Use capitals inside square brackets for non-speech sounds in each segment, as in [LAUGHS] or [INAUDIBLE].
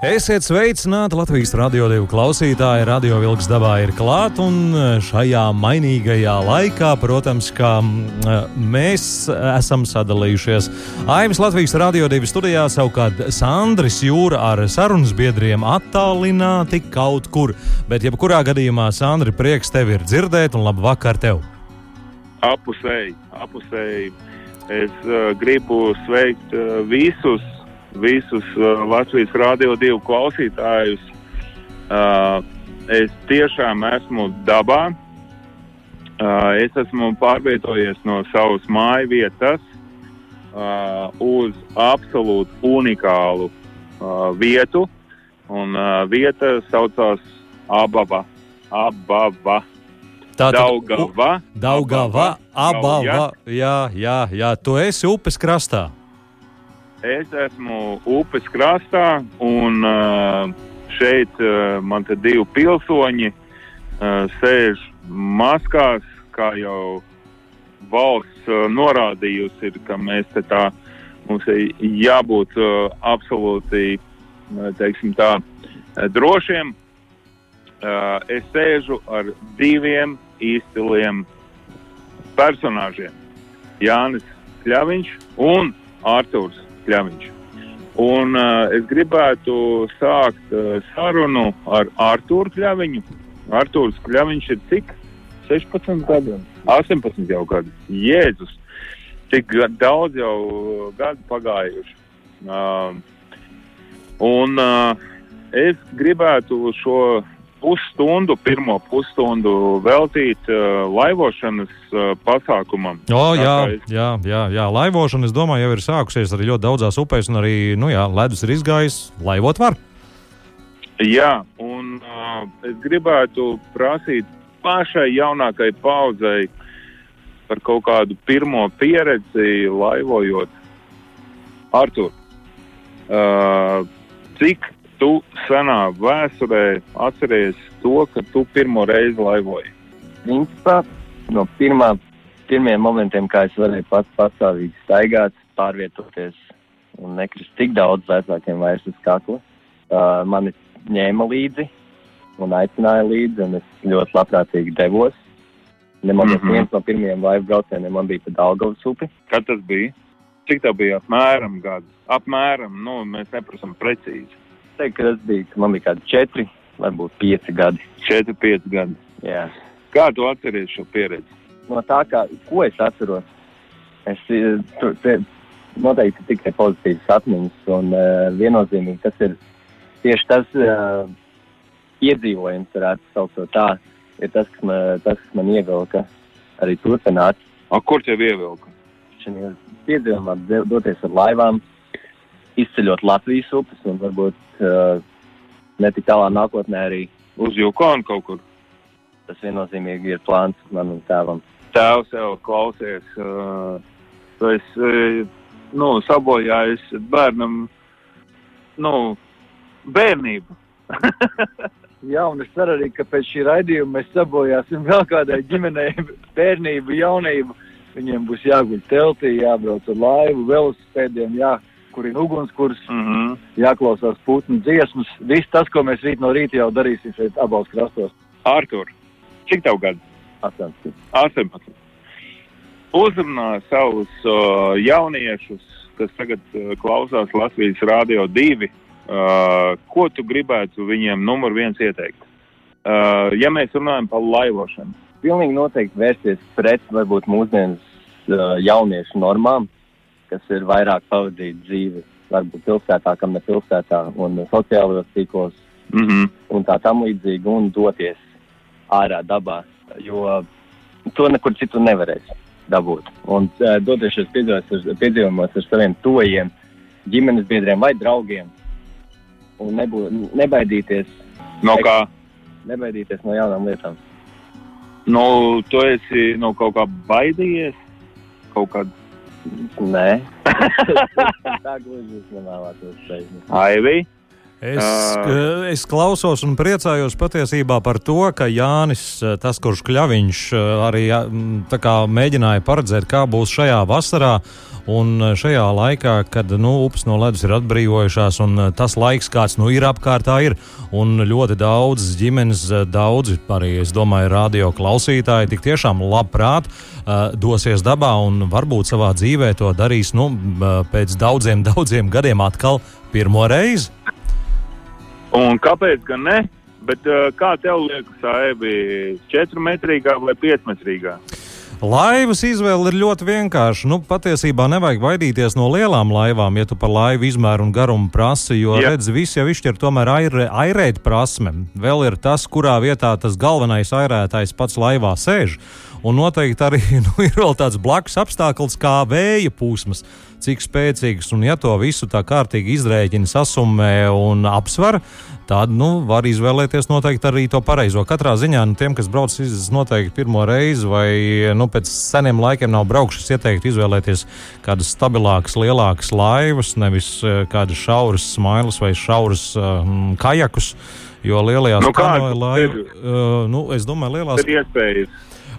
Esiet sveicināti Latvijas radio divu klausītāji. Radio vilks dabā ir klāt, un šajā mainīgajā laikā, protams, kā mēs esam sadalījušies. Aivis Latvijas radio divu studijā savukārt Sandris Jūra ar sarunas biedriem attālināti kaut kur. Bet, jebkurā gadījumā, Sandri, prieks tevi ir dzirdēt, un labu vakar tev! Apusēji, apusēji. Es uh, gribu sveikt uh, visus visus uh, Latvijas Rādio 2 klausītājus. Uh, es tiešām esmu dabā. Uh, es esmu pārvietojies no savas māju vietas uz absolūti unikālu vietu. Un vieta saucās Ababa. Ababa. Tā Daugava. Daugava, Abava. Jā, jā, jā, tu esi upes krastā. Es esmu upes krastā, un šeit man te divi pilsoņi sēž maskās, kā jau valsts norādījusi, ir, ka mēs te tā, mums ir jābūt absolūti, teiksim tā, drošiem. Es sēžu ar diviem izciliem personāžiem. Jānis Kļaviņš un Artūrs Kļaviņš. Un uh, es gribētu sākt uh, sarunu ar Artūru Kļaviņu. Artūrs Kļaviņš ir cik? 16 gadi, 18 jau gadi. Jēzus, cik daudz jau gadu pagājuši. Uh, un uh, es gribētu šo pusstundu, pirmo pusstundu veltīt uh, laivošanas uh, pasākumam. O, jā, jā, jā, jā, laivošana, es domāju, jau ir sākusies arī ļoti daudzās upēs, un arī nu, jā, ledus ir izgājis. Laivot var. Jā, un uh, es gribētu prasīt pašai jaunākajai paudzei par kaut kādu pirmo pieredzi laivojot. Artur, uh, cik tu senā vēsturē atceries to, ka tu pirmo reizi laivoji? Principā no pirmā, pirmiem momentiem, kā es varēju pats pastāvīgi staigāt, pārvietoties un nekrist tik daudz vecākiem vairs uz kakla, uh, mani ņēma līdzi un aicināja līdzi, un es ļoti labprātīgi devos. Nemaz mm -hmm. viens no pirmajiem laivu braucieniem man bija pa Daugavas upi. Kad tas bija? Cik tā bija apmēram gadu? Apmēram, nu, mēs neprasam precīzi teiktu, ka tas bija, man bija kādi četri, varbūt pieci gadi. Četri, pieci gadi. Jā. Kā tu atceries šo pieredzi? No tā, kā, ko es atceros, es tur noteikti tikai pozitīvas atmiņas, un uh, viennozīmīgi tas ir tieši tas uh, iedzīvojums, varētu saukt to tā, ir tas, kas man, tas, kas man ievilka arī turpināt. A, kur tev ievilka? Šajā piedzīvumā doties ar laivām, izceļot Latvijas upes un varbūt uh, ne tik tālā nākotnē arī uz Jukonu kaut kur. Tas viennozīmīgi ir plāns manam tēvam. Tēvs jau klausies, uh, tu esi, uh, nu, sabojājis bērnam, nu, bērnību. [LAUGHS] Jā, un es ceru arī, ka pēc šī raidījuma mēs sabojāsim vēl kādai ģimenei [LAUGHS] bērnību, jaunību. Viņiem būs jāguļ teltī, jābrauc ar laivu, velosipēdiem, jā, kurina ugunskurs, mm -hmm. jāklausās putnu dziesmas. Viss tas, ko mēs rīt no rīta jau darīsim šeit abos krastos. Ārtur, cik tev gadu? 18. 18. Uzrunā savus uh, jauniešus, kas tagad uh, klausās Latvijas Rādio 2. Uh, ko tu gribētu viņiem numur viens ieteikt? Uh, ja mēs runājam par laivošanu. Pilnīgi noteikti vērsties pret varbūt mūsdienas uh, jauniešu normām, kas ir vairāk pavadīt dzīvi, varbūt pilsētā, kam ne pilsētā, un sociālajos tīklos, mm -hmm. un tā tam līdzīgi, un doties ārā dabā, jo to nekur citur nevarēs dabūt. Un uh, doties šos piedzīvumos ar saviem tojiem, ģimenes biedriem vai draugiem, un nebūt, nebaidīties. No kā? Nebaidīties no jaunām lietām. Nu, tu esi no kaut kā baidījies? Kaut kādā Nē, [LAUGHS] tā gluži nevēlētos teikt. aivī. Es, Ā. es klausos un priecājos patiesībā par to, ka Jānis, tas, kurš kļaviņš arī m, tā kā mēģināja paredzēt, kā būs šajā vasarā un šajā laikā, kad nu, upes no ledus ir atbrīvojušās un tas laiks, kāds nu, ir apkārtā, ir. Un ļoti daudz ģimenes, daudzi arī, es domāju, radio klausītāji tik tiešām labprāt uh, dosies dabā un varbūt savā dzīvē to darīs nu, pēc daudziem, [LAUGHS] daudziem gadiem atkal pirmo reizi. Un kāpēc gan ne? Bet uh, kā tev liekas, Aivi, 4 metrīgā vai 5 metrīgā? Laivas izvēle ir ļoti vienkārša. Nu, patiesībā nevajag baidīties no lielām laivām, ja tu par laivu izmēru un garumu prasi, jo, Jā. redz, visi jau izšķir tomēr aire, airēt prasme. Vēl ir tas, kurā vietā tas galvenais airētājs pats laivā sēž. Un noteikti arī [LAUGHS] nu, ir vēl tāds blakus apstākļus, kā vēja pūsmas, cik spēcīgs. Un, ja to visu tā kārtīgi izrēķina, sasumē un apsver, tad nu, var izvēlēties noteikti arī to pareizo. Katrā ziņā nu, tiem, kas brauc izdevies noteikti pirmo reizi, vai nu, pēc seniem laikiem nav braukšas, ieteiktu izvēlēties kādas stabilākas, lielākas laivas, nevis eh, kādas šauras smailes vai šauras um, kajakus. Jo lielajās Nu, kanoja laiva, ir? uh, nu, es domāju, lielās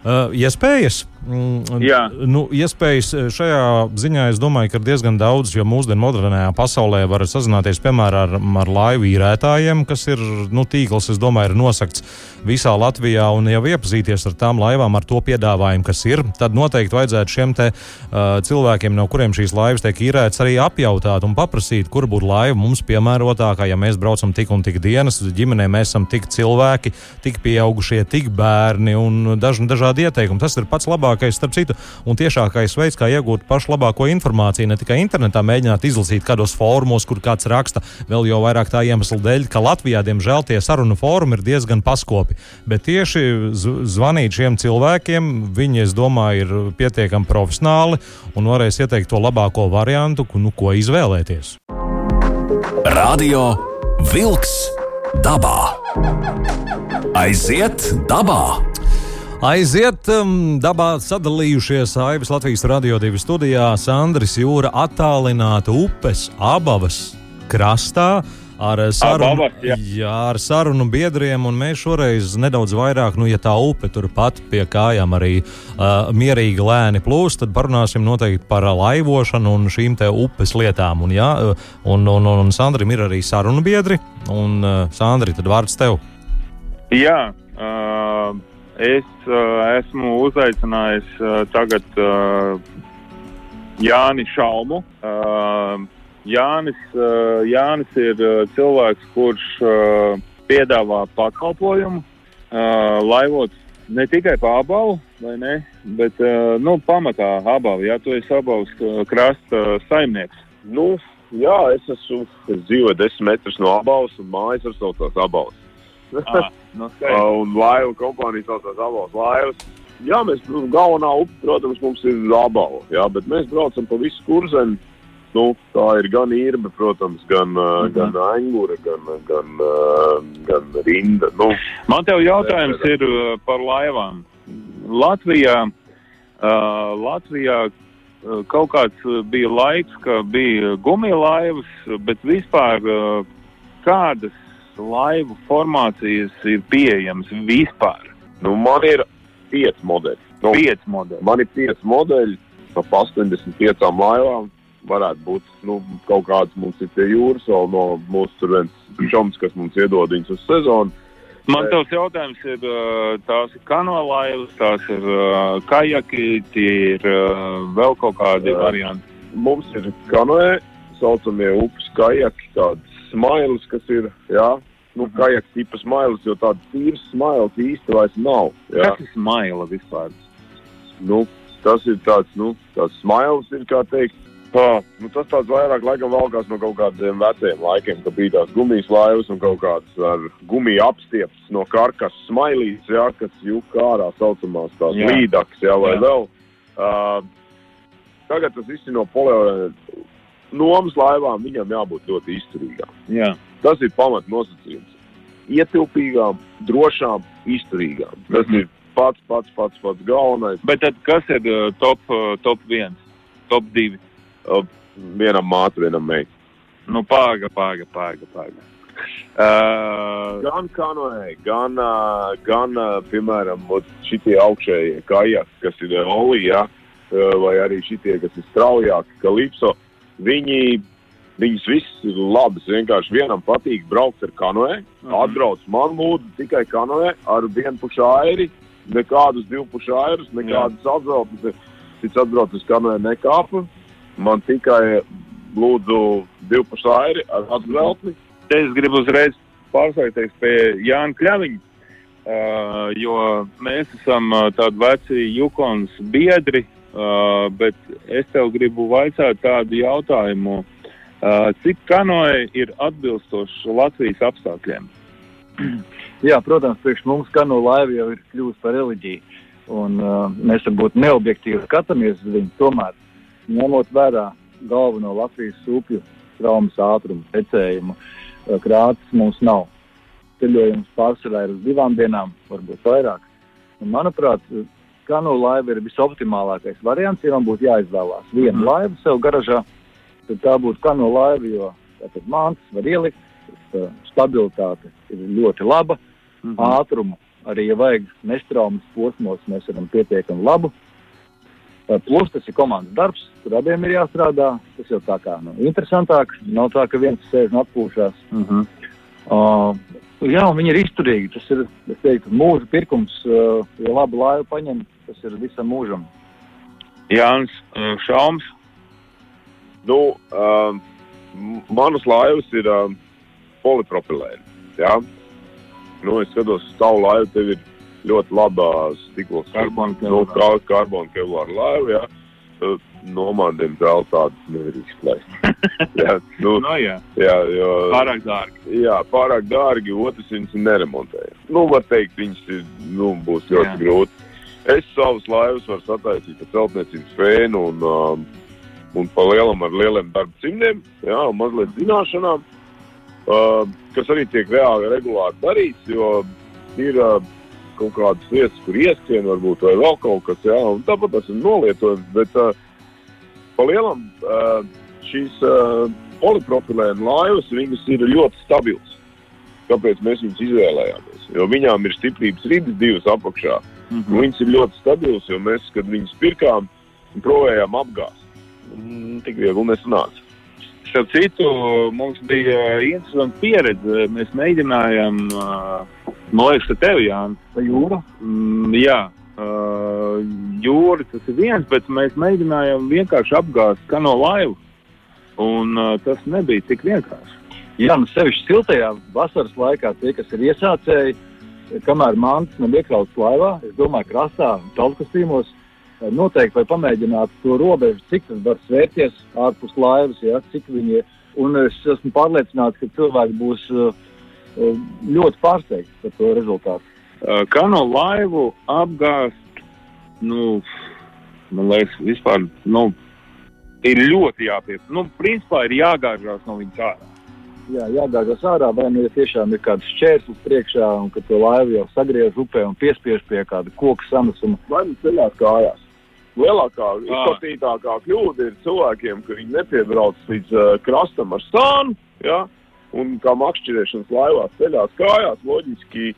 iespējas. Uh, iespējas. Mm, Jā. Nu, iespējas uh, šajā ziņā es domāju, ir diezgan daudz, jo mūsdienu modernajā pasaulē var sazināties piemēram ar, ar laivu īrētājiem, kas ir nu, tīkls, es domāju, ir nosakts visā Latvijā un jau iepazīties ar tām laivām, ar to piedāvājumu, kas ir. Tad noteikti vajadzētu šiem te, uh, cilvēkiem, no kuriem šīs laivas tiek īrētas, arī apjautāt un paprasīt, kur būtu laiva mums piemērotākā, ja mēs braucam tik un tik dienas, ģimenē mēs esam tik cilvēki, tik pieaugušie, tik bērni un daži dažādi ieteikumi. Tas ir pats labākais, starp citu, un tiešākais veids, kā iegūt pašu labāko informāciju. Ne tikai internetā mēģināt izlasīt kādos fórumos, kur kāds raksta, vēl jau vairāk tā iemesla dēļ, ka Latvijā, diemžēl, tie sarunu fórumi ir diezgan paskopi. Bet tieši zvanīt šiem cilvēkiem, viņi, es domāju, ir pietiekami profesionāli un varēs ieteikt to labāko variantu, nu, ko izvēlēties. Radio Wolks dabā. Aiziet dabā! Aiziet, um, dabā sadalījušies Aivas Latvijas radio divu studijā Sandris Jūra attālināta upes abavas krastā. Ar sarunu, Abavas, jā. jā, ar sarunu biedriem, un mēs šoreiz nedaudz vairāk, nu, ja tā upe turpat pie kājām arī uh, mierīgi lēni plūst, tad parunāsim noteikti par laivošanu un šīm te upes lietām. Un, jā, uh, un, un, un, un Sandrim ir arī sarunu biedri, un uh, Sandri, tad vārds tev. Jā, uh, es uh, esmu uzaicinājis uh, tagad uh, Jāni Šalmu. Uh, Jānis, uh, Jānis ir uh, cilvēks, kurš uh, piedāvā pakalpojumu, uh, laivot ne tikai pa abavu, vai ne, bet uh, nu, pamatā abavu. Jā, tu esi abavas uh, krasta uh, saimnieks. Nu, jā, es esmu es dzīvoju desmit metrus no abas, un mājas ar saucās abas. Ah, nu, [LAUGHS] skaisti. un laivu kompānija saucās abas laivas. Jā, mēs, nu, galvenā upe, protams, mums ir abava, jā, bet mēs braucam pa visu kurzem. Nu, tā ir gan īrba, protams, gan, uh, Mhm. gan angura, gan, gan, uh, gan rinda. Nu, Man te jautājums ir uh, par laivām. Latvijā, uh, Latvijā uh, kaut kāds uh, bija laiks, ka bija gumilaivas, bet vispār uh, kādas laivu formācijas ir pieejamas vispār? nu, man ir pieci modeļi. Nu, Pieci modeļi. Man ir pieci modeļi no 85 laivām. Varētu būt nu, kaut kāds mums ir pie jūras, vēl no mūsu tur viens čoms, kas mums iedod viņus uz sezonu. Man tavs jautājums ir, uh, tās ir kanolaivas, tās ir uh, kajaki, tie ir uh, vēl kaut kādi varianti. Mums ir kanoē, saucamie upes kajaki, tādas smailes, kas ir, jā, nu, Mhm. kajaki tipa smailes, jo tādas tīras smailes īsti vairs nav. Jā. Kas ir smaila vispār? Nu, tas ir tāds, nu, tāds smailes ir, kā teikt, Tā, nu, tas tāds vairāk laikam valkās no kaut kādiem veciem laikiem, kad bija tās gumijas laivas un kaut kādas ar gumiju apstiepts no karkas smailītes, jā, kas jūka ārā saucamās tās Jā. līdaks, jā, vai Jā. vēl. Uh, tagad tas viss ir no poliorēna. Nomas laivām viņam jābūt ļoti izturīgām. Jā. Tas ir pamat nosacījums. Ietilpīgām, drošām, izturīgām. Tas Mhm. ir pats, pats, pats, pats galvenais. Bet tad kas ir uh, top, uh, top 1, top 2? Uh, vienam māte, vienam meitai. Nu, pāga, pāga, pāga. pāga. Uh, Gan kanoē, gan, uh, gan uh, piemēram, šie augšējie kajaki, kas ir olija, uh, vai arī šie, kas ir straujāki, kā lipso, viņi, viņas visas ir labas. Vienkārši vienam patīk braukt ar kanoē, Mhm. atbrauc man lūdzu tikai kanoē ar vienpušu airi, nekādus divpušu airus, nekādas atzeltas. Cits atbrauc uz kanoē nekāpa, man tikai lūdzu divpušu airi ar atzeltni. te es gribu uzreiz pārslēgties pie Jāna Kļaviņa, uh, jo mēs esam uh, tādi veci Jukons biedri, uh, bet es tev gribu vaicāt tādu jautājumu. Uh, cik kanoja ir atbilstoši Latvijas apstākļiem? [CLEARS THROAT] Jā, protams, priekš mums kano laiva jau ir kļuvusi par reliģiju. Un, uh, mēs varbūt neobjektīvi skatāmies uz viņu, tomēr ņemot vērā galveno Latvijas upju traumas ātrumu, tecējumu, uh, krātas mums nav. Ceļojums pārsvarā ir uz divām dienām, varbūt vairāk. Un, manuprāt, kano laiva ir visoptimālākais variants, ja man būtu jāizvēlās viena Mhm. laiva sev garažā, tad tā būtu kano laiva, jo tātad mantas var ielikt, uh, stabilitāte ir ļoti laba Mhm. ātrumu. Arī, ja vajag nestraumas posmos, mēs varam pietiekami labu. Uh, Plus tas ir komandas darbs, tur abiem ir jāstrādā. Tas jau tā kā nu, interesantāk. Nav tā, ka viens sēž un atpūšas. Mhm. Uh, jā, un viņi ir izturīgi. Tas ir teiktu, mūža pirkums. Uh, ja labu laivu paņem, tas ir visam mūžam. Jānis uh, Šaums. Nu, m- manas laivas ir um, polipropilēna. Ja? Nu, es skatos, uz tavu laivu, tev ir ļoti laba stikla Karbona nu, kevlāra. kā karbona kevlāra laiva. Ja? Uh, No man, diemžēl, tādas nevar izplēst. [LAUGHS] ja, nu, No, jā, jā, jo, pārāk dārgi. jā, pārāk dārgi, otrs viņas neremontēja. Nu, var teikt, viņas ir, nu, būs ļoti Jā. grūti. Es savus laivas varu sataisīt ar celtniecības fēnu un, um, un pa lielam ar lieliem darba cimdiem, jā, un mazliet zināšanām, uh, kas arī tiek reāli regulāri darīts, jo ir uh, kaut kādas lietas, kur ieskrien varbūt vai vēl kaut kas, jā, un tāpat tas ir nolietojums, bet uh, pa lielam uh, šīs uh, polipropilēna laivas, viņas ir ļoti stabilas. Kāpēc mēs viņus izvēlējāmies? Jo viņām ir stiprības rītas divas apakšā. Mhm. Viņas ir ļoti stabilas, jo mēs, kad viņas pirkām, provējām apgāzt. Mm, Tik viegli nesanāca. Starp citu, mums bija interesanta pieredze. Mēs mēģinājām, uh, man liekas, ka tev, Jānis, Pa jūru? Mm, jā, uh, jūra tas ir viens, bet mēs mēģinājām vienkārši apgāzt kano laivu. Un uh, tas nebija tik vienkārši. Jā, nu sevišķi siltajā vasaras laikā tie, kas ir iesācēji, kamēr mantas nav iekrauts laivā, es domāju, krastā, telkastīmos, noteikti vai pamēģināt to robežu, cik tas var svērties ārpus laivas, ja, cik viņi. Un es esmu pārliecināts, ka cilvēki būs uh, uh, ļoti pārsteigti par to rezultātu. Uh, kano laivu apgāzt, nu, man liekas, vispār, nu, ir ļoti jāpiep. Nu, principā ir jāgāžās no viņas ārā. Jā, jāgāžas ārā, vai nu ja tiešām ir kāds šķērslis priekšā, un ka to laivu jau sagriež upē un piespiež pie kāda koka sanesuma. Vai nu ceļās kājās? Lielākā, izplatītākā kļūda ir cilvēkiem, ka viņi nepiebrauc līdz uh, krastam ar stānu, ja? un kā makšķerēšanas laivās ceļās kājās, loģiski,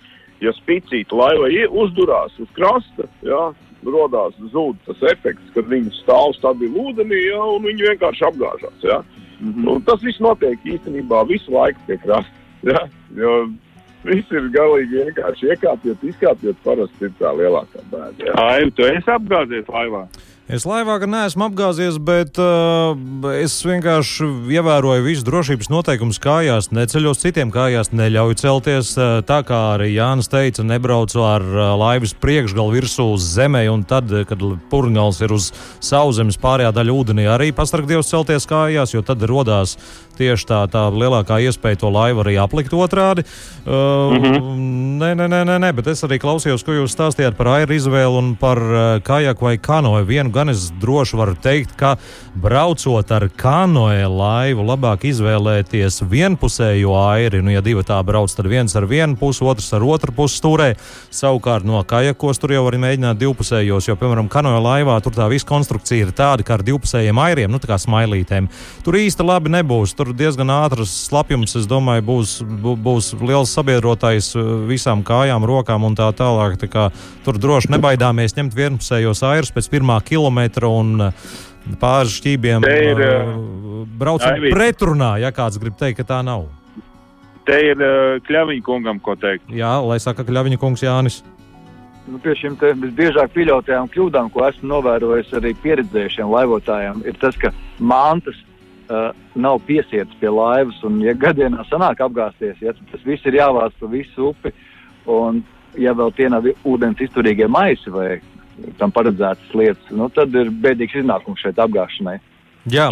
ja spicīta laiva uzdurās uz krasta, ja? rodās zūd tas efekts, kad viņi stāv stabili ūdenī, ja? un viņi vienkārši apgāžās. Ja? Mm Mm. Un tas viss notiek īstenībā visu laiku pie krasta. Ja? Jo viss ir galīgi vienkārši iekāpjot, izkāpjot, parasti ir tā lielākā bēda. Ja? Ai, tu esi apgāzies laivā? Es laivā gan neesmu apgāzies, bet uh, es vienkārši ievēroju visus drošības noteikumus kājās, neceļos citiem kājās, neļauju celties. Uh, tā kā arī Jānis teica, nebraucu ar uh, laivas priekšgalu virsū uz zemē, un tad, kad purngals ir uz sauszemes pārējā daļa ūdenī, arī pastargdievs celties kājās, jo tad rodās tieši tā, tā lielākā iespēja to laivu arī aplikt otrādi. Uh, mm -hmm. Nē, nē, nē, nē, bet es arī klausījos, ko jūs stāstījāt par airu izvēli un par uh, kajaku vai kanoju. Vienu gan es droši varu teikt, ka braucot ar kanoe laivu, labāk izvēlēties vienpusējo airi. Nu, ja divi tā brauc, tad viens ar vienu pusi, otrs ar otru pusi stūrē. Savukārt no kajakos tur jau var mēģināt divpusējos, jo, piemēram, kanoe laivā tur tā visa konstrukcija ir tāda, kā ar divpusējiem airiem, nu tā kā smailītēm. Tur īsti labi nebūs. Tur diezgan ātrs slapjums, es domāju, būs, būs liels sabiedrotais uh, visām kājām, rokām un tā tālāk. Tā kā, tur droši nebaidāmies ņemt vienpusējos airus pēc pirmā kilometra un uh, pāris šķībiem ir, uh, braucot Aivīt. pretrunā, ja kāds grib teikt, ka tā nav. Te ir Kļaviņa kungam, ko teikt. Jā, lai saka Kļaviņa kungs Jānis. Nu, pie te visbiežāk pieļautajām kļūdām, ko esmu novērojis arī pieredzējušiem laivotājiem, ir tas, ka mantas uh, nav piesietas pie laivas. Un, ja gadienā sanāk apgāzties, ja, tad tas viss ir jāvāc pa visu upi. Un, ja vēl tie nav ūdens izturīgie maisi vai tam paredzētas lietas, nu, tad ir bēdīgs iznākums šeit apgāšanai. Jā,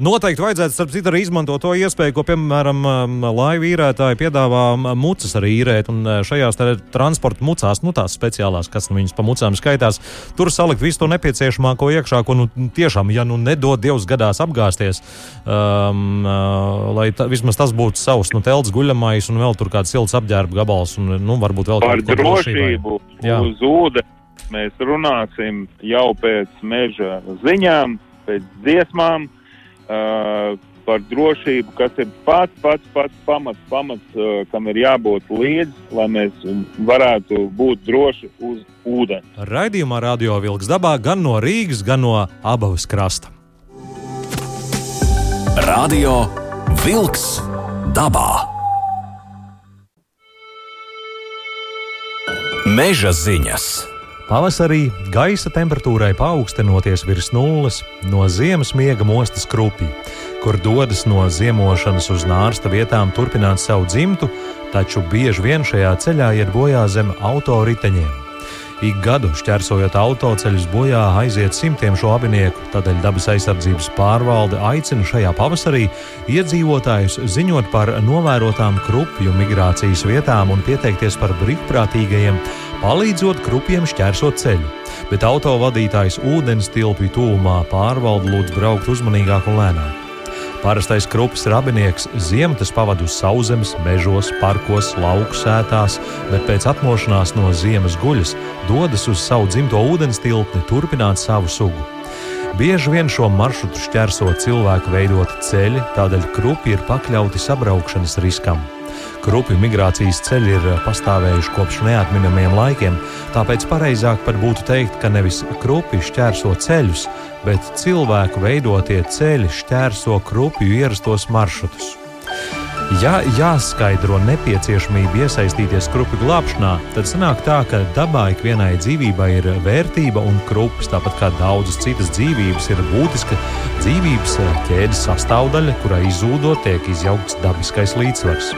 noteikti vajadzētu, starp citu, arī izmantot to iespēju, ko, piemēram, um, laivu īrētāji piedāvā um, mucas arī īrēt. Un uh, šajās transporta mucās, nu tās speciālās, kas nu, viņas pa mucām skaitās, tur salikt visu to nepieciešamāko iekšā, ko nu, tiešām, ja nu nedod Dievs gadās apgāsties, um, uh, lai ta, vismaz tas būtu savs, nu, telts guļamais un vēl tur kāds silts apģērba gabals un, nu, varbūt vēl Par kaut ko drošībai. drošību Jā. uz ūdeni mēs runāsim jau pēc meža ziņām, pēc dziesmām. Uh, par drošību, kas ir pats, pats, pats pamats, pamats uh, kam ir jābūt līdzi, lai mēs varētu būt droši uz ūdeni. Raidījumā Radio Vilks dabā gan no Rīgas, gan no abas krasta. Radio Vilks dabā. Meža ziņas. Pavasarī gaisa temperatūrai paaugstinoties virs nulles, no ziemas miega mostas krupji, kur dodas no ziemošanas uz nārsta vietām turpināt savu dzimtu, taču bieži vien šajā ceļā iet bojā zem autoriteņiem. Ik gadu šķērsojot autoceļus bojā aiziet simtiem šo abinieku, tādēļ dabas aizsardzības pārvalde aicina šajā pavasarī iedzīvotājus ziņot par novērotām krupju migrācijas vietām un pieteikties par brīvprātīgajiem, palīdzot krupiem šķērsot ceļu. Bet autovadītājs ūdens tilpju tūmā pārvalde lūdz braukt uzmanīgāk un lēnāk. Parastais krupis rabinieks ziematas pavadīja uz sauszemes, mežos, parkos, lauku sētās, bet pēc atmošanās no ziemas guļas dodas uz savu dzimto ūdens tilpni turpināt savu sugu. Bieži vien šo maršrutu šķērso cilvēku veidoti ceļi, tādēļ krupi ir pakļauti sabraukšanas riskam. Krupju migrācijas ceļi ir pastāvējuši kopš neatminamiem laikiem, tāpēc pareizāk pat būtu teikt, ka nevis krupi šķērso ceļus, bet cilvēku veidotie ceļi šķērso krupju ierastos maršrutus. Ja jāskaidro nepieciešamība iesaistīties krupju glābšanā, tad sanāk tā, ka dabā ikvienai dzīvībai ir vērtība un krupis, tāpat kā daudzas citas dzīvības, ir būtiska dzīvības ķēdes sastāvdaļa, kurai izzūdot tiek izjaukts dabiskais līdzsvars.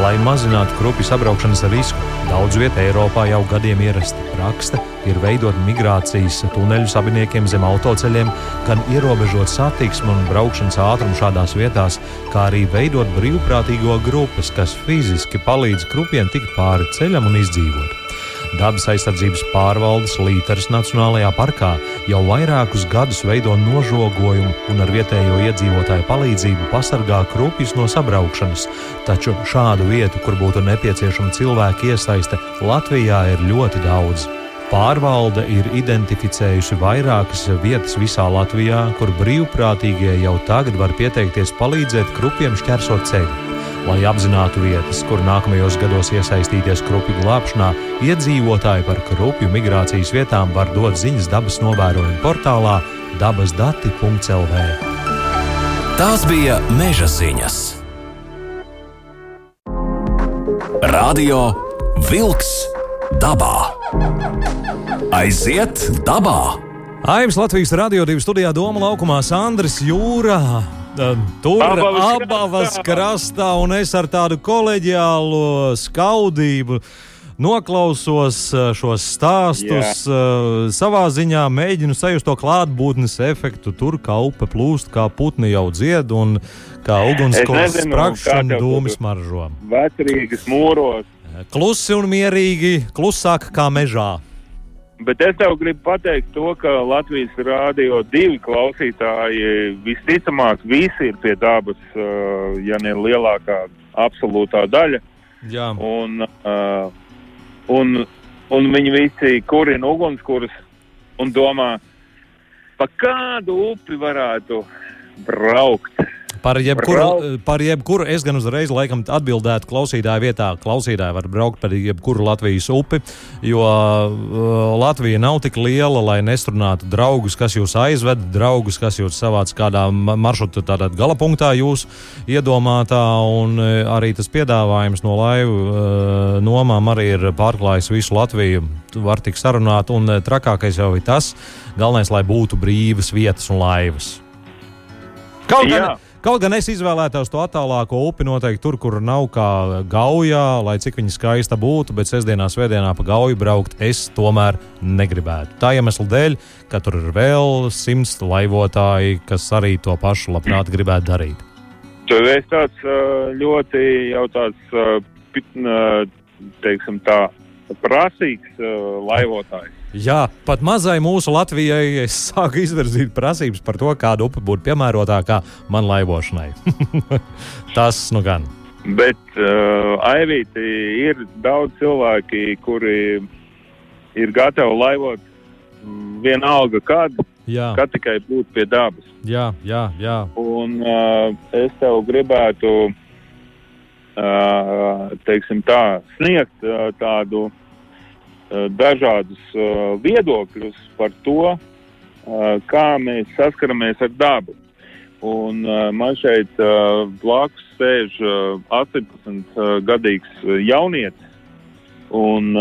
Lai mazinātu krupju sabraukšanas risku, daudz vietā Eiropā jau gadiem ierasta praksa ir veidot migrācijas tuneļu sabiniekiem zem autoceļiem, gan ierobežot satiksmi un braukšanas ātrumu šādās vietās, kā arī veidot brīvprātīgo grupas, kas fiziski palīdz krupiem tikt pāri ceļam un izdzīvot. Dabas aizsardzības pārvaldes Lītaras Nacionālajā parkā jau vairākus gadus veido nožogojumu un ar vietējo iedzīvotāju palīdzību pasargā krupjus no sabraukšanas, taču šādu vietu, kur būtu nepieciešama cilvēka iesaiste, Latvijā ir ļoti daudz. Pārvalde ir identificējusi vairākas vietas visā Latvijā, kur brīvprātīgie jau tagad var pieteikties palīdzēt krupiem šķērsot ceļu. Lai apzinātu vietas, kur nākamajos gados iesaistīties krupju glābšanā, iedzīvotāji par krupju migrācijas vietām var dot ziņas dabas novērojumu portālā dabasdati.lv. Tās bija meža ziņas. Radio Vilks dabā. Aiziet dabā! Aims Latvijas radio divu studijā Doma laukumā Sandrs Jūra. Tur Abavas abas krastā. un es ar tādu koleģiālu skaudību noklausos eh, šos stāstus. Yeah. Savā ziņā mēģinu sajust to klātbūtnes efektu. Tur kā upe plūst, kā putni jau dzied, un kā ugunskurs nezinu, sprāgst kā un tev dūmi tur- smaržo. Vecrīgas mūros. Klusi un mierīgi, klusāk kā mežā. Bet es tev gribu pateikt to, ka Latvijas rādio divi klausītāji visticamāk visi ir pie dabas, uh, ja ne lielākā absolūtā daļa. Jā, Un, uh, un, un viņi visi kurina ugunskurus un domā, pa kādu upi varētu braukt. Par jebkuru, Braukt. par jebkuru es gan uzreiz laikam atbildētu klausītāju vietā. Klausītāji var braukt par jebkuru Latvijas upi, jo uh, Latvija nav tik liela, lai nestrunātu draugus, kas jūs aizved, draugus, kas jūs savāc kādā ma- maršruta tādā galapunktā jūs iedomātā, un uh, arī tas piedāvājums no laivu nomām arī ir pārklājis visu Latviju. Var tik sarunāt, un trakākais jau ir tas, galvenais, lai būtu brīvas vietas un laivas. Kaut gan, kaut gan es izvēlētos to attālāko upi, noteikti tur, kur nav kā gaujā, lai cik viņa skaista būtu, bet sestdienā, svētdienā pa gauju braukt es tomēr negribētu. Tā iemesla dēļ, ka tur ir vēl simts laivotāji, kas arī to pašu labprāt gribētu darīt. Tu esi tāds ļoti jau tāds, teiksim tā, prasīgs laivotājs. Jā, pat mazai mūsu Latvijai es sāku izvirzīt prasības par to, kāda upe būtu piemērotākā man laivošanai. [LAUGHS] Tas nu gan. Bet uh, Aivīti ir daudz cilvēki, kuri ir gatavi laivot mm, vienalga kad, Jā, kad tikai būt pie dabas. jā, jā. jā. Un uh, es tev gribētu, uh, teiksim tā, sniegt uh, tādu dažādus uh, viedokļus par to, uh, kā mēs saskaramies ar dabu. Un man šeit blakus sēž uh, 18 uh, gadīgs jaunietis, un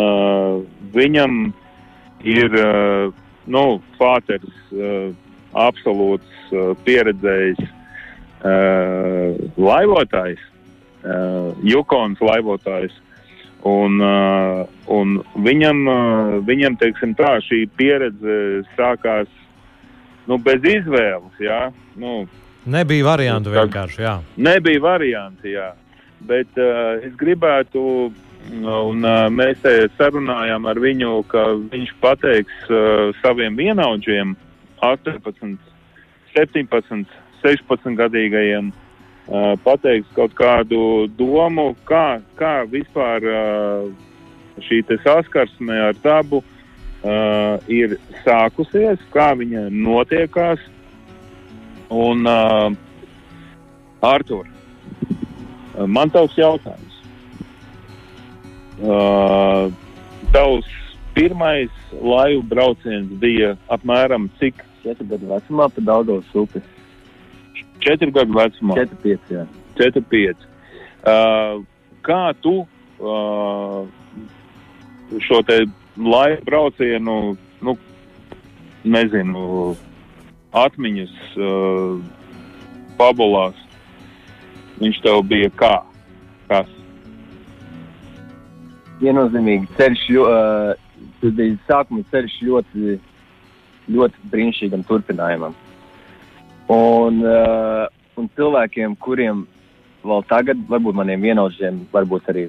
viņam ir nu, pāters uh, absolūts pieredzējis laivotājs, Jukons laivotājs. Un, uh, un viņam, uh, viņam, teiksim tā, šī pieredze sākās nu, bez izvēles. Jā? Nu, Nebija variantu vienkārši. Jā. Nebija varianti, jā. Bet uh, es gribētu, un uh, mēs te sarunājām ar viņu, ka viņš pateiks uh, saviem vienaudžiem, 18, 17, 16 gadīgajiem, Eh, pateiks kaut kādu domu, kā, kā vispār eh, šī saskarsme ar dabu eh, ir sākusies, kā viņa notiekās. Un, Artur, man tavs jautājums. Tavs pirmais laivu brauciens bija apmēram cik? 4 gadu vecumā pa daudzos upes. 4 gadu vecumā. 4, 5. Jā. 4, 5. Uh, kā tu uh, šo te laika braucienu, nu, nezinu, atmiņas uh, pabalās, viņš tev bija kā? Kas? Viennozīmīgi ceļš, ļo, uh, tas bija sākuma ceļš ļoti, ļoti brīnišķīgam turpinājumam. Un, ā, un cilvēkiem, kuriem vēl tagad, varbūt maniem vienaudžiem, varbūt arī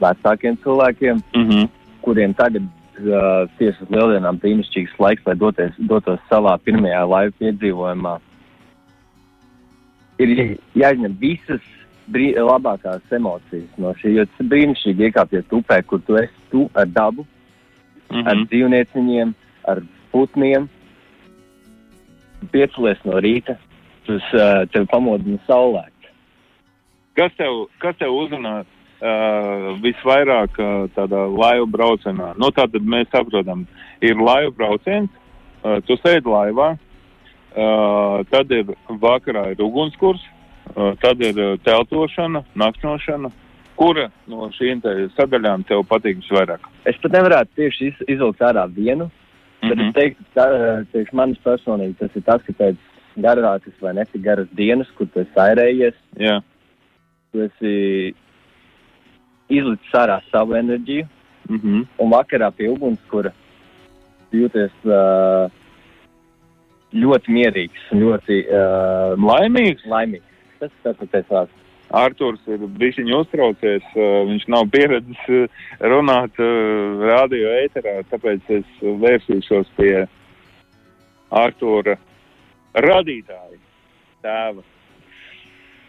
vecākiem cilvēkiem, Mm -hmm. kuriem tagad uh, tieši uz lieldienām brīnišķīgs laiks, lai doties, dotos salā pirmajā laiva piedzīvojumā. Ir jā- jāizņem visas brī, labākās emocijas no šī, jo tas ir brīnišķīgi iekāpties upē, kur tu esi tu ar dabu, Mm mm. ar -hmm. dzīvnieciņiem, ar putniem. Piecelies no rīta, tas uh, tev pamodina saulē. Kas tev, kas tev uzrunā uh, visvairāk uh, tādā laivu braucienā? Nu, tātad mēs saprotam, ir laivu brauciens, uh, tu sēdi laivā, uh, tad ir vakarā ir ugunskurs, uh, tad ir teltošana, nakšņošana. Kura no šīm sadaļām tev patīk visvairāk? Es pat nevarētu tieši iz, izvilkt ārā vienu, Bet Mhm. es teiktu, ka priekš manis personīgi tas ir tas, ka pēc garākas vai netik garas dienas, kur tu esi airējies, Jā, tu esi izlicis ārā savu enerģiju, mm -hmm. un vakarā pie ugunskura jūties uh, ļoti mierīgs un ļoti uh, laimīgs. laimīgs. Tas ir tas vārds. Arthurs ir bijis uztraucies. Uh, viņš nav pieredzējis uh, runāt uh, radio ēterā, tāpēc es vērsīšos pie Arthura radītāja tēva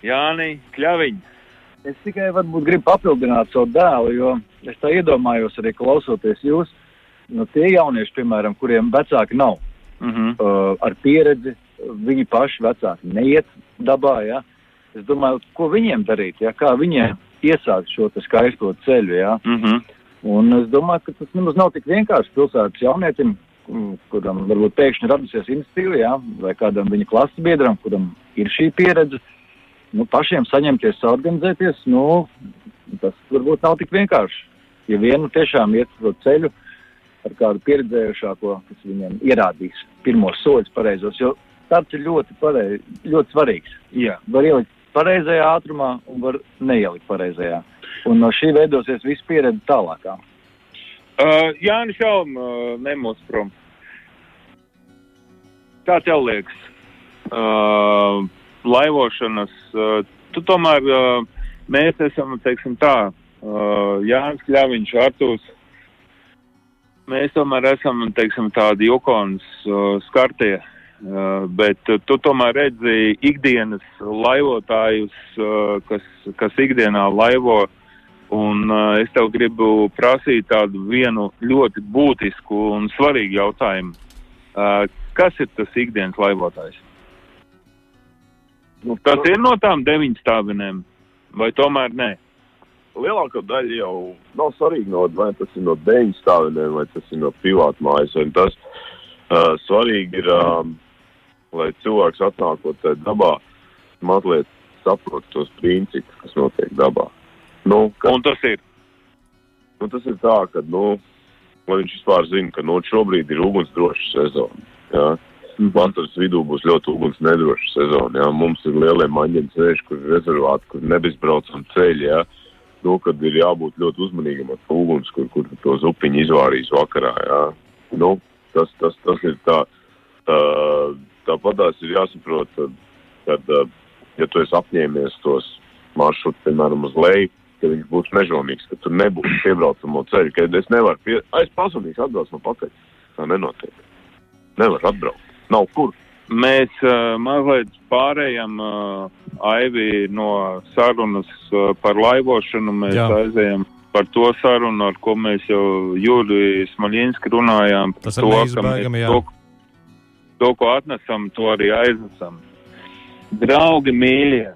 Jāni Kļaviņa. Es tikai varbūt gribu papildināt savu dēlu, jo es tā iedomājos arī klausoties jūs. Nu, tie jaunieši, piemēram, kuriem vecāki nav Mm -hmm. uh, ar pieredzi, viņi paši vecāki neiet dabā. Ja? Es domāju, ko viņiem darīt, ja? kā viņiem iesākt šo skaisto ceļu. Ja? Mm -hmm. Un es domāju, ka tas nemaz nav tik vienkārši pilsētas jaunietim, kuram varbūt pēkšņi radusies institīva, ja? vai kādam viņa klases biedram, kuram ir šī pieredze. Nu, pašiem saņemties, organizēties, nu, tas varbūt nav tik vienkārši. Ja vienu tiešām iet to ceļu, ar kādu pieredzējušāko, kas viņiem ierādīs pirmos soļus pareizos. Jo tāds ir ļoti, pareiz, ļoti svarīgs. Jā. Var ielikt pareizajā ātrumā un var neielikt pareizajā. Un no šī veidosies viss pieredze tālākā. Uh, Jānis Šalm, uh, nemūs prom. Kā tev liekas? Uh, laivošanas, uh, tu tomēr, uh, mēs esam, teiksim tā, uh, Jānis Kļaviņš, Artūs, mēs tomēr esam, teiksim, tādi jokons uh, skartie, uh, bet uh, tu tomēr redzi ikdienas laivotājus, uh, kas, kas ikdienā laivo, un uh, es tev gribu prasīt tādu vienu ļoti būtisku un svarīgu jautājumu. Kas ir tas ikdienas laivotājs? Nu, Tas ir no tām deviņstāvinēm, vai tomēr nē? lielākā daļa jau nav svarīga, no, vai tas ir no deviņu stāviem, vai tas ir no privātu mājas. Tas uh, svarīgi ir, um, lai cilvēks atnākot tajā dabā, mazliet saprot tos principus, kas notiek dabā. Nu, ka, Un tas ir. nu, tas ir tā, ka, nu, lai viņš vispār zina, ka nu, šobrīd ir ugunsdroša sezona. Jā. Vasaras vidū būs ļoti uguns nedroša sezona. Jā. Mums ir lielie maņģeņu ceļi, kur ir rezervāti, kur nebezbraucam ceļi. Jā. Nu, kad ir jābūt ļoti uzmanīgam ar uguns, kur, kur to zupiņu izvārīs vakarā. Jā. Nu, tas, tas, tas ir tā. tā tāpat tās ir jāsaprot, ka, ja tu esi apņēmies tos maršrutus, piemēram, uz leju, ka viņš būs mežonīgs, ka tur nebūs piebraucamo ceļu, ka es nevaru, pie... es pasūtīšu atbrauc no pakaļ. Tā nenotiek. Nevar atbraukt. Nav kur. Mēs uh, mazliet pārējām uh, Aivi no sarunas uh, par laivošanu. Mēs Jā. Jā. aizējām par to sarunu, ar ko mēs jau Jūriju Smaļinski runājām. Tas ir to, ka neizbēgami, jā. To, to, ko atnesam, to arī aiznesam. Draugi mīļie,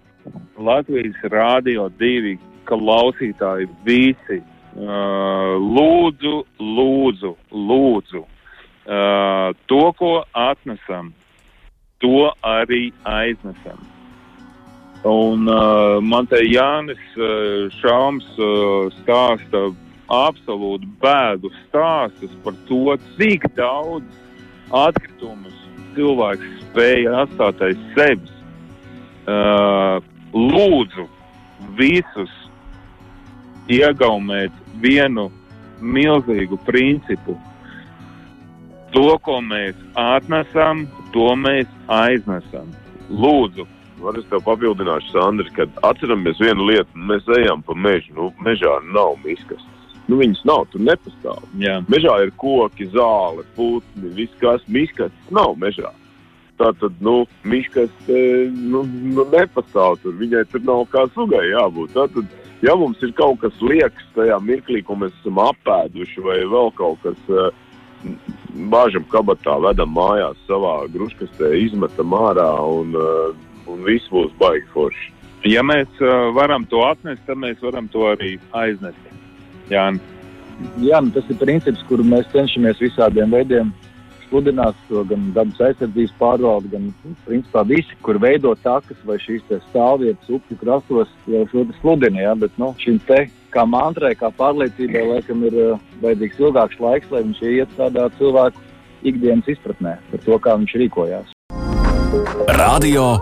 Latvijas Rādio 2 klausītāji visi, uh, lūdzu, lūdzu, lūdzu, uh, to, ko atnesam, to arī aiznesam. Un uh, man te Jānis uh, Šāms uh, stāsta absolūti bēdu stāstus par to, cik daudz atkritumus cilvēks spēja atstāt aiz sevis. Uh, lūdzu visus iegaumēt vienu milzīgu principu. To, ko mēs atnesam, to mēs aiznesam. Lūdzu, Var es tev papildināšu, Sandri, kad atceramies vienu lietu, mēs ejam pa mežu, nu, mežā nav miskas. Nu, viņas nav, tur nepastāv. jā. Mežā ir koki, zāle, putni, viss kas, miskas nav mežā. Tā tad, nu, miskas, e, nu, nu, nepastāv tur, viņai tur nav kā sugai jābūt. Tā tad, ja mums ir kaut kas liekas tajā mirklī, ko mēs esam apēduši, vai vēl kaut kas, e, bāžam kabatā, vedam mājās savā gruškastē, izmetam ārā un, e, un viss būs baigi forši. ja mēs varam to atnest, tad mēs varam to arī aiznest. Jā, Jā, nu, tas ir princips, kuru mēs cenšamies visādiem veidiem sludināt. To gan dabas aizsardzības pārvalde, gan nu, principā visi, kur veido takas vai šīs te stāvvietas upju krastos, jau šo sludina. Jā, bet nu, šim te kā mantrai, kā pārliecībai, laikam ir uh, vajadzīgs ilgāks laiks, lai viņš iet tādā cilvēku ikdienas izpratnē par to, kā viņš rīkojās. Radio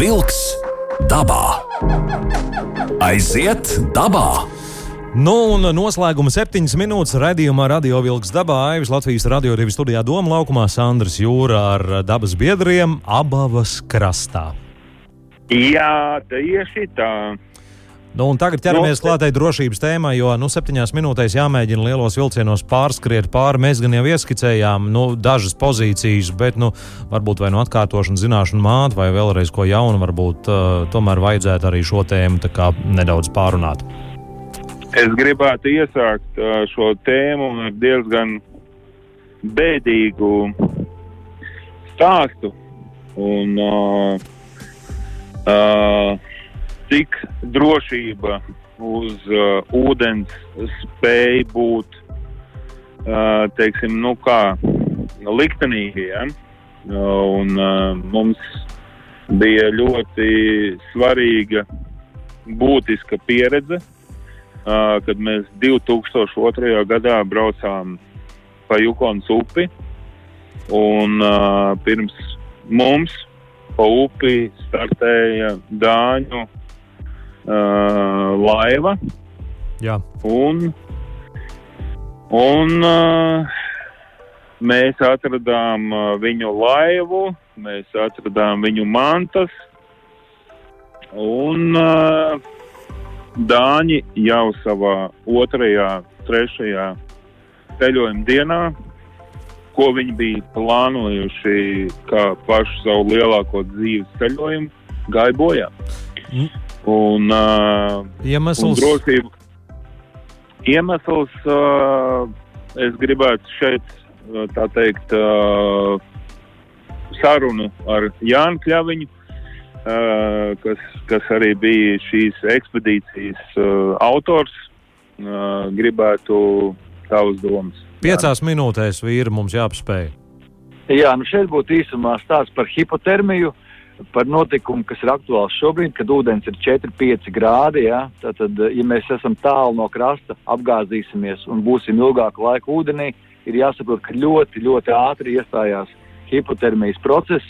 Wolks dabā. Aiziet dabā! Nu, un noslēguma septiņas minūtes raidījumā Radio Vilks dabā Aivis Latvijas radio divi studijā Doma laukumā Sandrs Jūra ar dabas biedriem Abavas krastā. jā tieši tā. Nu, tagad ķeramies no, klātai drošības tēmai, jo nu, septiņās minūtēs jāmēģina lielos vilcienos pārskriet pāri. Mēs gan jau ieskicējām nu, dažas pozīcijas, bet nu, varbūt vai nu atkārtošana, zināšana māte, vai vēlreiz ko jaunu, varbūt uh, tomēr vajadzētu arī šo tēmu nedaudz pārunāt. Es gribētu iesākt šo tēmu ar diezgan bēdīgu stāstu. Un, uh, uh, cik drošība uz uh, ūdens spēj būt, uh, teiksim, nu kā liktenīgi, ja? Uh, un uh, mums bija ļoti svarīga, būtiska pieredze, uh, kad mēs 2002. gadā braucām pa Jukonas upi, un uh, pirms mums pa upi startēja Dāņu uh, laiva. Jā. Un, un uh, mēs atradām uh, viņu laivu, mēs atradām viņu mantas. Un uh, Dāņi jau savā otrajā, trešajā ceļojuma dienā, ko viņi bija plānojuši kā pašu savu lielāko dzīves ceļojumu, gāja bojā. Mm. Un, uh, iemesls? Un drošība. Iemesls, uh, es gribētu šeit, tā teikt, uh, sarunu ar Jānu Kļaviņu, kas, kas arī bija šīs ekspedīcijas uh, autors, uh, gribētu tavas domas. Piecās minūtēs vīri mums jāpaspēj. Jā, nu šeit būtu īsumā stāsts par hipotermiju. Par notikumu, kas ir aktuāls šobrīd, kad ūdens ir 4-5 grādi. Ja? Tātad, ja mēs esam tālu no krasta, apgāzīsimies un būsim ilgāku laiku ūdenī, ir jāsaprot, ka ļoti, ļoti ātri iestājās hipotermijas process,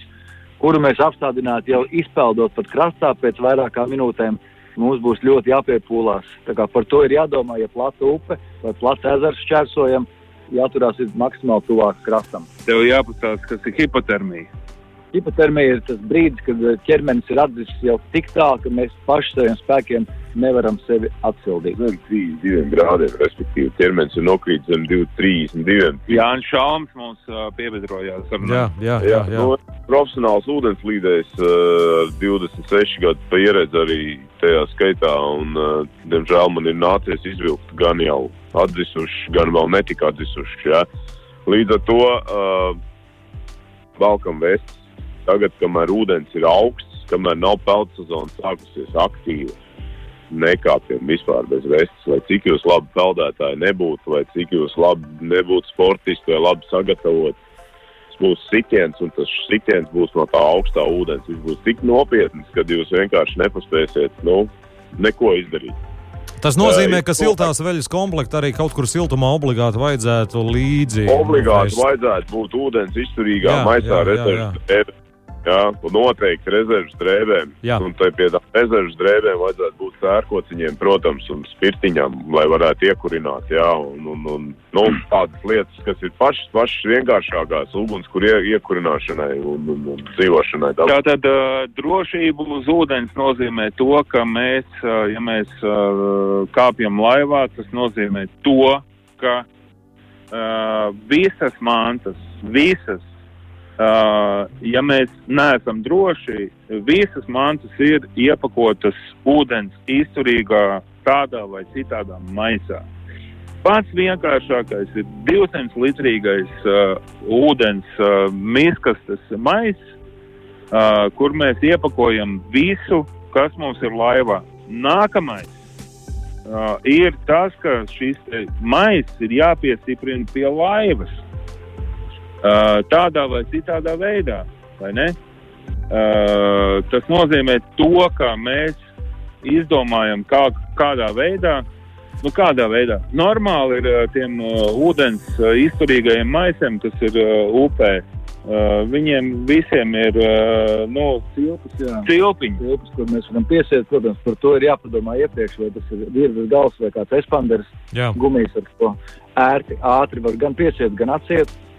kuru mēs apstādinātu jau izpeldot pat krastā pēc vairākām minūtēm. Mums būs ļoti jāpiepūlās. Par to ir jādomā, ja plata upe vai plata ezers šķērsojam, jāturās maksimāli tuvāk krastam. Tev jāpastāsta, kas ir hipotermija. Hipotermija ir tas brīdis, kad ķermenis ir atdzisis jau tik tālu, ka mēs paši saviem spēkiem nevaram sevi atsildīt. Zem 32 grādiem, respektīvi, ķermenis ir nokrītis zem 32. Jā, un Šalms mums uh, piebiedrojās. Jā, jā, jā. jā. No, profesionāls ūdenslīdējs ar uh, 26 gadu pieredzi arī tajā skaitā, un, uh, diemžēl, man ir nācies izvilkt gan jau atdzisuši, gan vēl netika atdzisuši. Jā. Līdz ar to uh, valkam vestes Tagad, kamēr ūdens ir augsts, kamēr nav peldsezona sākusies aktīvi, nekāpjam vispār bez vestes, lai cik jūs labi peldētāji nebūtu, vai cik jūs labi nebūtu sportisti vai labi sagatavoti. Tas būs sitiens, un tas sitiens būs no tā augstā ūdens. Viņš būs tik nopietns, ka jūs vienkārši nepaspēsiet nu, neko izdarīt. Tas nozīmē, ka siltās veļas komplekta arī kaut kur siltumā obligāti vajadzētu līdzi. Obligāti vajadzētu būt ūdens izturīgā maisā rezervē. Jā, un noteikti rezerves drēbēm. Jā. Un tai pie tām rezerves drēbēm vajadzētu būt sērkociņiem, protams, un spirtiņam, lai varētu iekurināt. Jā, un, un, un nu, tādas lietas, kas ir pašas, pašas vienkāršākās ugunskura ie, iekurināšanai un, un, un dzīvošanai. Tātad uh, drošība uz ūdens nozīmē to, ka mēs, uh, ja mēs uh, kāpjam laivā, tas nozīmē to, ka uh, visas mantas, visas Uh, ja mēs neesam droši, visas mantas ir iepakotas ūdens izturīgā tādā vai citādā maisā. Pats vienkāršākais ir 200 litrīgais uh, ūdens uh, miskastes maiss, uh, kur mēs iepakojam visu, kas mums ir laivā. Nākamais uh, ir tas, ka šis maiss ir jāpiestiprina pie laivas tādā vai citādā veidā. Vai uh, tas nozīmē to, ka mēs izdomājam, kā, kādā veidā. Nu, kādā veidā? Normāli ir uh, tiem uh, ūdens uh, izturīgajiem maisiem, kas ir uh, upē. Uh, viņiem visiem ir uh, nu, cilpus, cilpiņi. Cilpus, kur mēs varam piesiet, protams, par to ir jāpadomā iepriekš, vai tas ir virsmas gals vai kāds espanders, gumijas, ar ko ērti, ātri var gan piesiet, gan atsiet. Uh,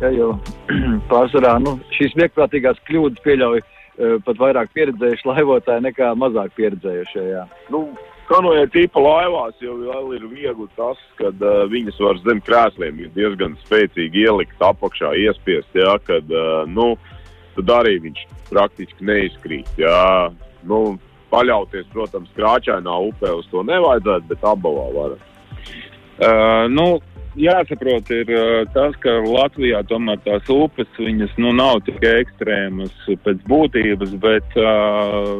Ja, jo [CLEARS THROAT] pārsvarā nu, šīs vieglprātīgās kļūdas pieļauj uh, pat vairāk pieredzējuši laivotāji nekā mazāk pieredzējušie. Jā. Nu, kanoja tipa laivās jau ir viegli tas, ka uh, viņas var zem krēsliem diezgan spēcīgi ielikt apakšā, iespiest, jā, kad, uh, nu, tad arī viņš praktiski neizkrīt, jā. Nu, paļauties, protams, krāčainā upē uz to nevajadzētu, bet abavā varat. Uh, nu, jāsaprot, ir tas, ka Latvijā tomēr tās upes viņas nu, nav tik ekstrēmas pēc būtības, bet uh,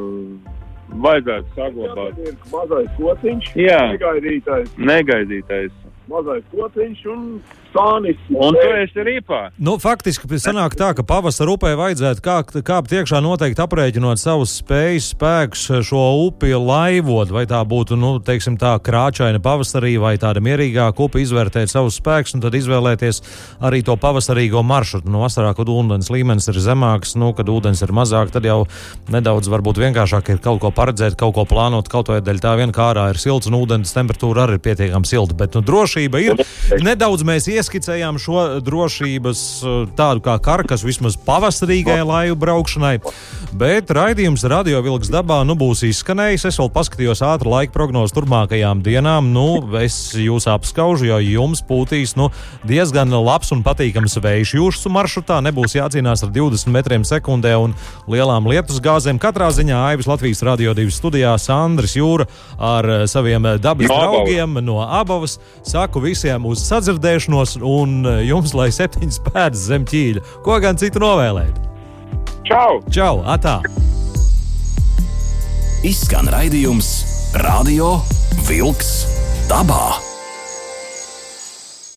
vajadzētu saglabāt. Mazais kociņš, negaidītais, Negaidītais. mazais kociņš un sānis. Un tu esi rīpā. Nu, faktiski sanāk tā, ka pavasara upē vajadzētu kāpt, kāpt iekšā noteikti aprēķinot savus spējas, spēkus šo upi laivot, vai tā būtu, nu, teiksim tā, krāčaina pavasarī vai tāda mierīgāka upe, izvērtēt savus spēkus un tad izvēlēties arī to pavasarīgo maršrutu. No vasarā, kad ūdens līmenis ir zemāks, nu, kad ūdens ir mazāk, tad jau nedaudz varbūt vienkāršāk ir kaut ko paredzēt, kaut ko plānot, kaut vai dēļ tā vien kā ārā ir silts un ūdens temperatūra arī ir pietiekami silta, bet, nu, drošība ir. Nedaudz mēs ieskicējām šo drošības eh, tādu kā karkas vismaz pavasarīgajai laivu braukšanai, bet raidījums Radio Vilks dabā nu būs izskanējis. Es vēl paskatījos ātru laika prognozu turpmākajām dienām. Nu, es jūs apskaužu, jo jums pūtīs nu, diezgan labs un patīkams vējš jūsu maršrutā. Nebūs jācīnās ar 20 metriem sekundē un lielām lietus gāzēm. Katrā ziņā Aivis Latvijas Radio 2 studijā Sandrs Jūra ar saviem dabas No Abavas. draugiem no abavas. Saku visiem uz sadzirdēšanos un eh, jums lai septiņas pēdas zem ķīļa. Ko gan citu novēlēt? Čau! Čau! Atā! Izskan raidījums Radio Vilks dabā.